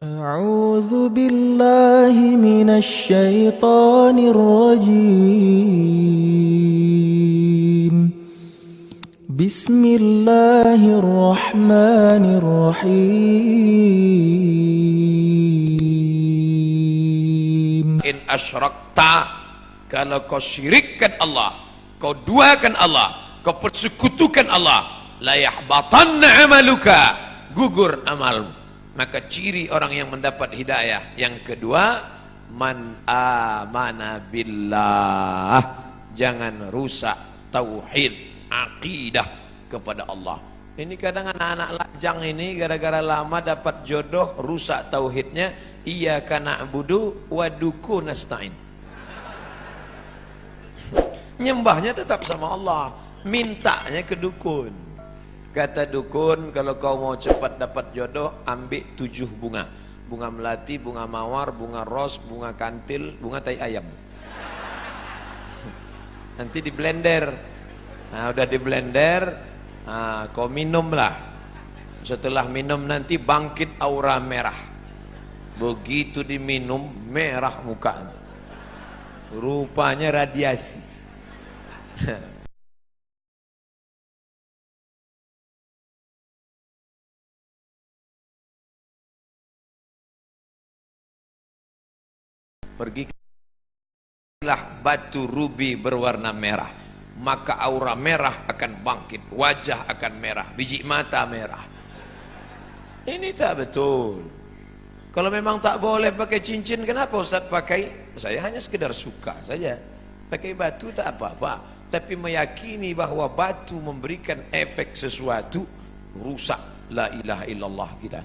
أعوذ بالله من الشيطان الرجيم بسم الله الرحمن الرحيم in asyrakta kalau kau syirikkan Allah kau duakan Allah kau persekutukan Allah la yahbatanna amaluka gugur amalmu Maka ciri orang yang mendapat hidayah. Yang kedua man amana billah. Jangan rusak tauhid akidah kepada Allah. Ini kadang anak-anak lajang ini gara-gara lama dapat jodoh rusak tauhidnya iya kana budu waduku nasta'in. Nyembahnya tetap sama Allah. Mintanya ke dukun kata dukun kalau kau mau cepat dapat jodoh ambil tujuh bunga. Bunga melati, bunga mawar, bunga ros, bunga kantil, bunga tai ayam. Nanti di blender. Nah udah di blender nah, kau minumlah. Setelah minum nanti bangkit aura merah. Begitu diminum merah muka. Rupanya radiasi pergilah batu rubi berwarna merah maka aura merah akan bangkit wajah akan merah biji mata merah. Ini tak betul. Kalau memang tak boleh pakai cincin kenapa Ustaz pakai? Saya hanya sekedar suka saja. Pakai batu tak apa-apa. Tapi meyakini bahwa batu memberikan efek sesuatu rusak. La ilaha illallah kita.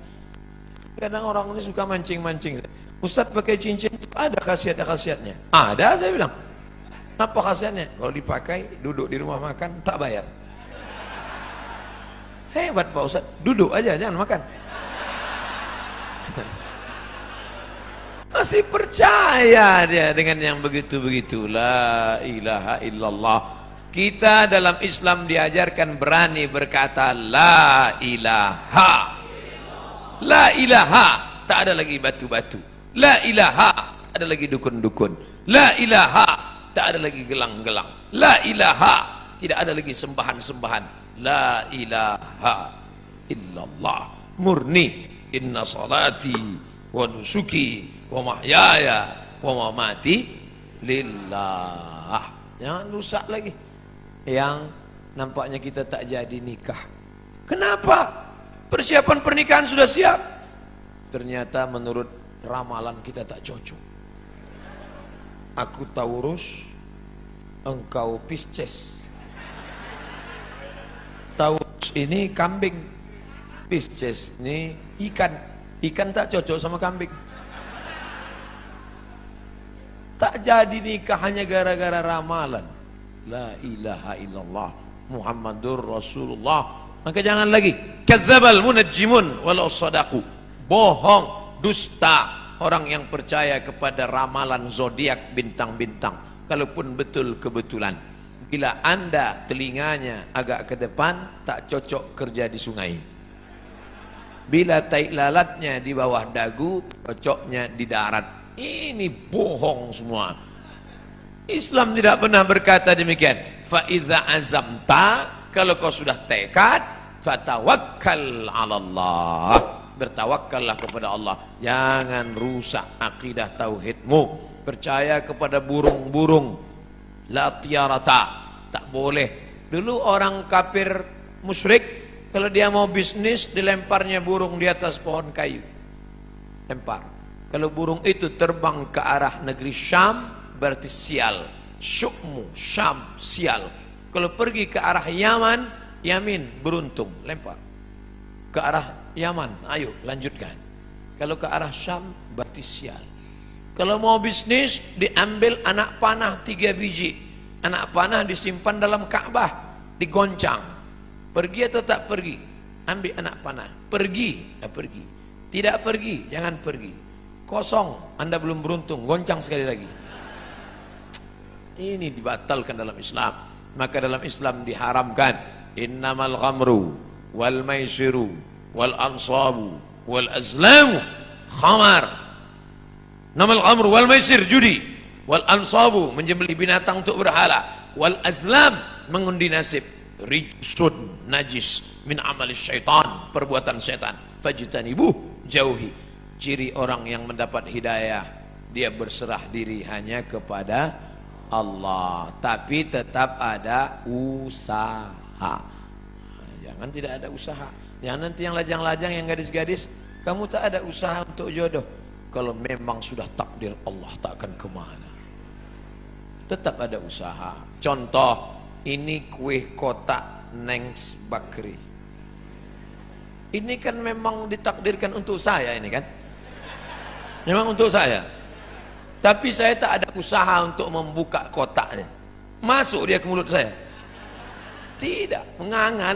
Kadang orang ini suka mancing-mancing Ustaz pakai cincin ada khasiat-khasiatnya. Ada saya bilang. Apa khasiatnya? Kalau dipakai duduk di rumah makan tak bayar. Hebat Pak Ustaz duduk aja jangan makan. Masih percaya dia dengan yang begitu-begitu la ilaha illallah. Kita dalam Islam diajarkan berani berkata la ilaha. La ilaha. Tak ada lagi batu-batu la ilaha. Ada lagi dukun-dukun. La ilaha. Tak ada lagi gelang-gelang. La ilaha. Tidak ada lagi sembahan-sembahan. La ilaha illallah. Murni. Inna salati wa nusuki wa mahyaya wa mamati lillah. Jangan rusak lagi. Yang nampaknya kita tak jadi nikah. Kenapa? Persiapan pernikahan sudah siap? Ternyata menurut ramalan kita tak cocok. Aku Taurus engkau Pisces. Taurus ini kambing Pisces ini ikan. Ikan tak cocok sama kambing. Tak jadi nikah hanya gara-gara ramalan. La ilaha illallah Muhammadur Rasulullah. Maka jangan lagi. Kazzabal munajjimun walau sadaku bohong dusta orang yang percaya kepada ramalan zodiak bintang-bintang. Kalaupun betul kebetulan bila anda telinganya agak ke depan tak cocok kerja di sungai. Bila taik lalatnya di bawah dagu cocoknya di darat. Ini bohong semua. Islam tidak pernah berkata demikian. Fa azamta kalau kau sudah tekad fatawakkal 'ala Allah bertawakkallah kepada Allah. Jangan rusak akidah tauhidmu. Percaya kepada burung-burung. La tiarata tak boleh. Dulu orang kafir musyrik kalau dia mau bisnis dilemparnya burung di atas pohon kayu. Lempar. Kalau burung itu terbang ke arah negeri Syam berarti sial. Syukmu Syam sial. Kalau pergi ke arah Yaman Yamin beruntung. Lempar. Ke arah Yaman ayo lanjutkan. Kalau ke arah Syam berarti sial. Kalau mau bisnis diambil anak panah tiga biji. Anak panah disimpan dalam Ka'bah digoncang. Pergi atau tak pergi? Ambil anak panah. Pergi. Ya pergi. Tidak pergi jangan pergi. Kosong anda belum beruntung. Goncang sekali lagi. Ini dibatalkan dalam Islam. Maka dalam Islam diharamkan. Innamal ghamru wal maisiru wal ansabu wal azlamu khamar. Namal amru wal maisir judi. Wal ansabu menjembeli binatang untuk berhala. Wal azlam mengundi nasib. Rijsun najis min amalis syaitan perbuatan setan. Fajtanibuh jauhi. Ciri orang yang mendapat hidayah dia berserah diri hanya kepada Allah. Tapi tetap ada usaha jangan tidak ada usaha. Yang nanti yang lajang-lajang yang gadis-gadis kamu tak ada usaha untuk jodoh. Kalau memang sudah takdir Allah tak akan ke mana. Tetap ada usaha. Contoh ini kue kotak Nengs Bakri. Ini kan memang ditakdirkan untuk saya ini kan? Memang untuk saya. Tapi saya tak ada usaha untuk membuka kotaknya. Masuk dia ke mulut saya. Tidak, menganga.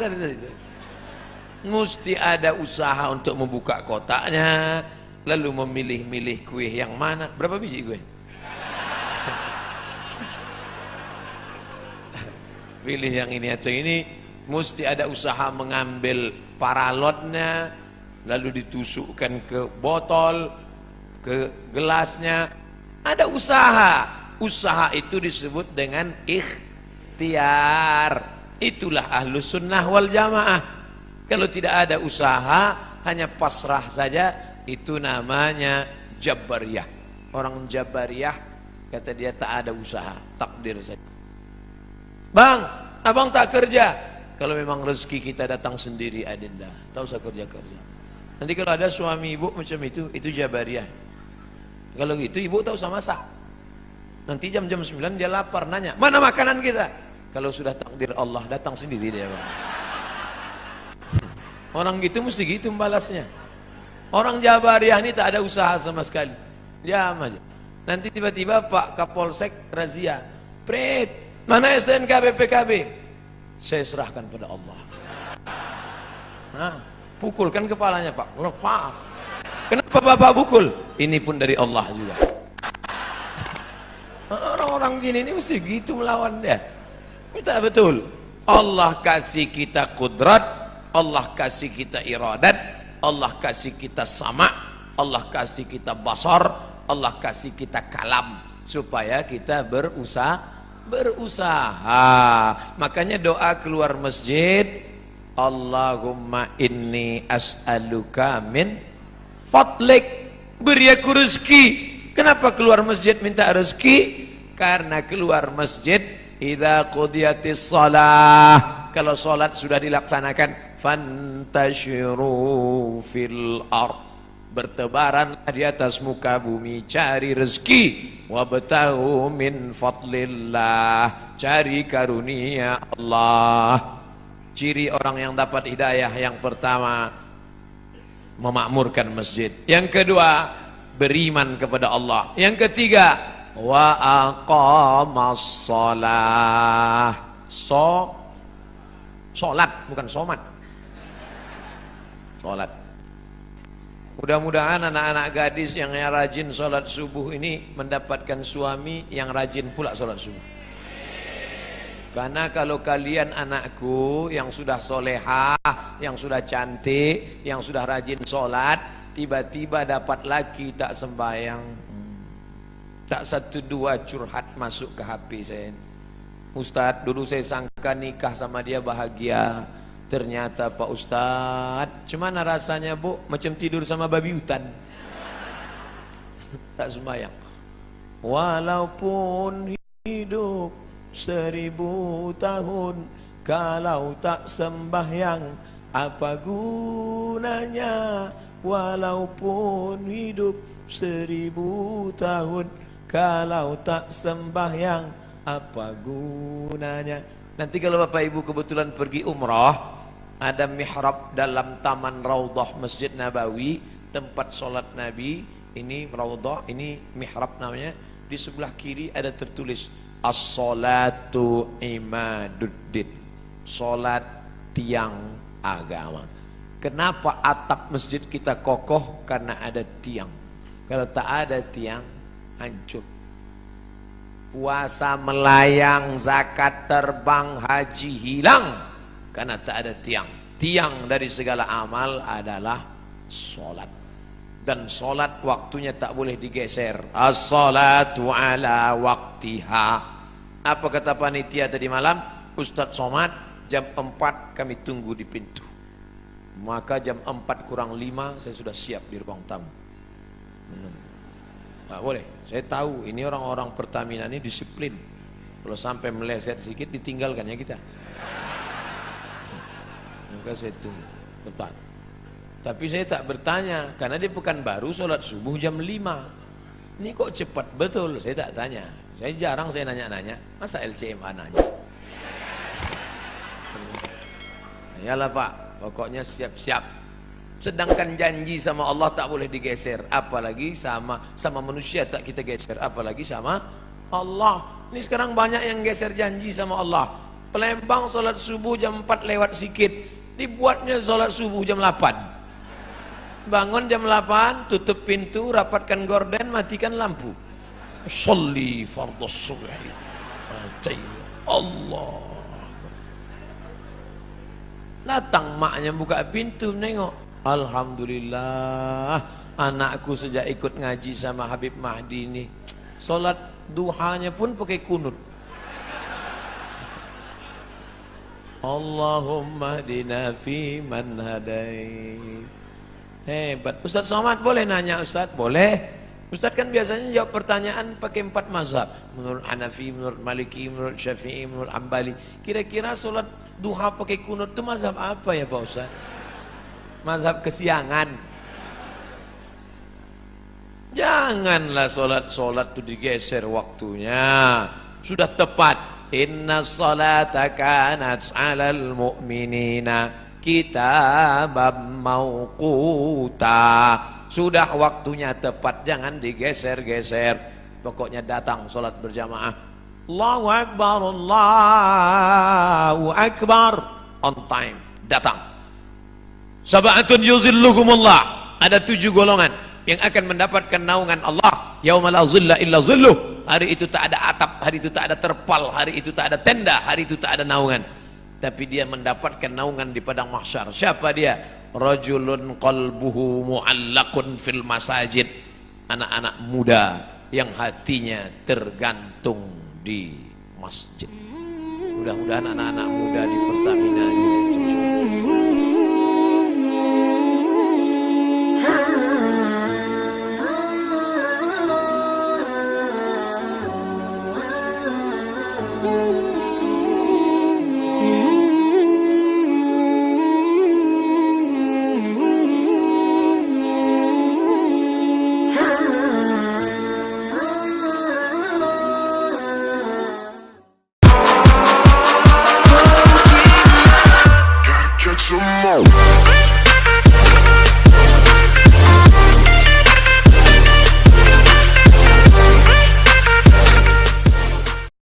Mesti ada usaha untuk membuka kotaknya, lalu memilih-milih kue yang mana. Berapa biji kue? Pilih yang ini atau ini, mesti ada usaha mengambil paralotnya, lalu ditusukkan ke botol, ke gelasnya, ada usaha. Usaha itu disebut dengan ikhtiar. Itulah ahlu sunnah wal jamaah. Kalau tidak ada usaha, hanya pasrah saja, itu namanya jabariyah. Orang jabariyah, kata dia tak ada usaha, takdir saja. Bang, abang tak kerja. Kalau memang rezeki kita datang sendiri adinda, tak usah kerja-kerja. Nanti kalau ada suami ibu macam itu, itu jabariyah. Kalau gitu ibu tahu sama masak. Nanti jam-jam 9 dia lapar nanya, "Mana makanan kita?" Kalau sudah takdir Allah datang sendiri dia, Bang. Orang gitu mesti gitu membalasnya. Orang Jabariah ini tak ada usaha sama sekali. Diam aja. Nanti tiba-tiba Pak Kapolsek razia. Pret, mana STNK BPKB? Saya serahkan pada Allah. Nah, pukulkan kepalanya Pak. Lepas. Kenapa bapak pukul? Ini pun dari Allah juga. Orang-orang gini ini mesti gitu melawan dia. Kita betul. Allah kasih kita kudrat, Allah kasih kita iradat, Allah kasih kita sama, Allah kasih kita basar, Allah kasih kita kalam supaya kita berusaha berusaha. Makanya doa keluar masjid, Allahumma inni as'aluka min fadlik beri aku rezeki kenapa keluar masjid minta rezeki karena keluar masjid idza qudiyatis shalah. Kalau salat sudah dilaksanakan fantashiru fil ard. Bertebaran di atas muka bumi cari rezeki. Wabtahu min fadlillah. Cari karunia Allah. Ciri orang yang dapat hidayah yang pertama memakmurkan masjid. Yang kedua, beriman kepada Allah. Yang ketiga, wa aqamas shalah. So salat bukan somat. Salat. Mudah-mudahan anak-anak gadis yang rajin salat subuh ini mendapatkan suami yang rajin pula salat subuh. Karena kalau kalian anakku yang sudah solehah, yang sudah cantik, yang sudah rajin sholat, tiba-tiba dapat laki tak sembahyang, tak satu dua curhat masuk ke HP saya. Ustadz, dulu saya sangka nikah sama dia bahagia. Ternyata Pak Ustadz, cuman rasanya bu, macam tidur sama babi hutan. tak sembahyang. Walaupun hidup seribu tahun kalau tak sembahyang apa gunanya walaupun hidup seribu tahun kalau tak sembahyang apa gunanya? Nanti kalau bapak ibu kebetulan pergi umrah ada mihrab dalam taman raudhah masjid nabawi tempat solat nabi. Ini raudhah ini mihrab namanya. Di sebelah kiri ada tertulis As-salatu imaduddin. Salat tiang agama. Kenapa atap masjid kita kokoh? Karena ada tiang. Kalau tak ada tiang Hancur. Puasa melayang Zakat terbang Haji hilang Karena tak ada tiang. Tiang dari segala amal adalah Salat dan solat waktunya tak boleh digeser. As-salatu ala waktiha. Apa kata panitia tadi malam? Ustadz Somad jam 4 kami tunggu di pintu. Maka jam 4 kurang 5 saya sudah siap di ruang tamu. Menunggu tak boleh saya tahu ini orang-orang Pertamina ini disiplin kalau sampai meleset sedikit ditinggalkan ya kita maka saya tunggu tepat tapi saya tak bertanya karena dia bukan baru sholat subuh jam 5. Ini kok cepat betul? Saya tak tanya. Saya jarang saya nanya-nanya. Masa LCMA nanya? Yalah Pak, pokoknya siap-siap. Sedangkan janji sama Allah tak boleh digeser, apalagi sama sama manusia tak kita geser, apalagi sama Allah. Ini sekarang banyak yang geser janji sama Allah. Pelembang sholat subuh jam 4 lewat sikit, dibuatnya sholat subuh jam 8 bangun jam 8 tutup pintu rapatkan gorden matikan lampu. Salli fardhu subhi. Allah. Datang maknya buka pintu nengok Alhamdulillah anakku sejak ikut ngaji sama Habib Mahdi ini solat duhanya pun pakai kunut Allahumma dina fi man hadai Hebat. Ustaz Somad boleh nanya Ustaz? Boleh. Ustaz kan biasanya jawab pertanyaan pakai empat mazhab. Menurut Hanafi, menurut Maliki, menurut Syafi'i, menurut Ambali. Kira-kira solat duha pakai kunut itu mazhab apa ya Pak Ustaz? Mazhab kesiangan. Janganlah solat-solat itu digeser waktunya. Sudah tepat. Inna salata kanat alal mu'minina kitab mauquta sudah waktunya tepat. Jangan digeser-geser. Pokoknya datang solat berjamaah. Allahu Akbar Allahu Akbar. On time. Datang sab'atun yuzilluhumullah. Ada tujuh golongan yang akan mendapatkan naungan Allah. Yauma la zilla illa zilluh. Hari itu tak ada atap hari itu tak ada terpal hari itu tak ada tenda hari itu tak ada naungan. Tapi dia mendapatkan naungan di padang mahsyar. Siapa dia? Rajulun qalbuhu muallakun fil masajid. Anak-anak muda yang hatinya tergantung di masjid. Mudah-mudahan anak-anak muda di Pertamina ini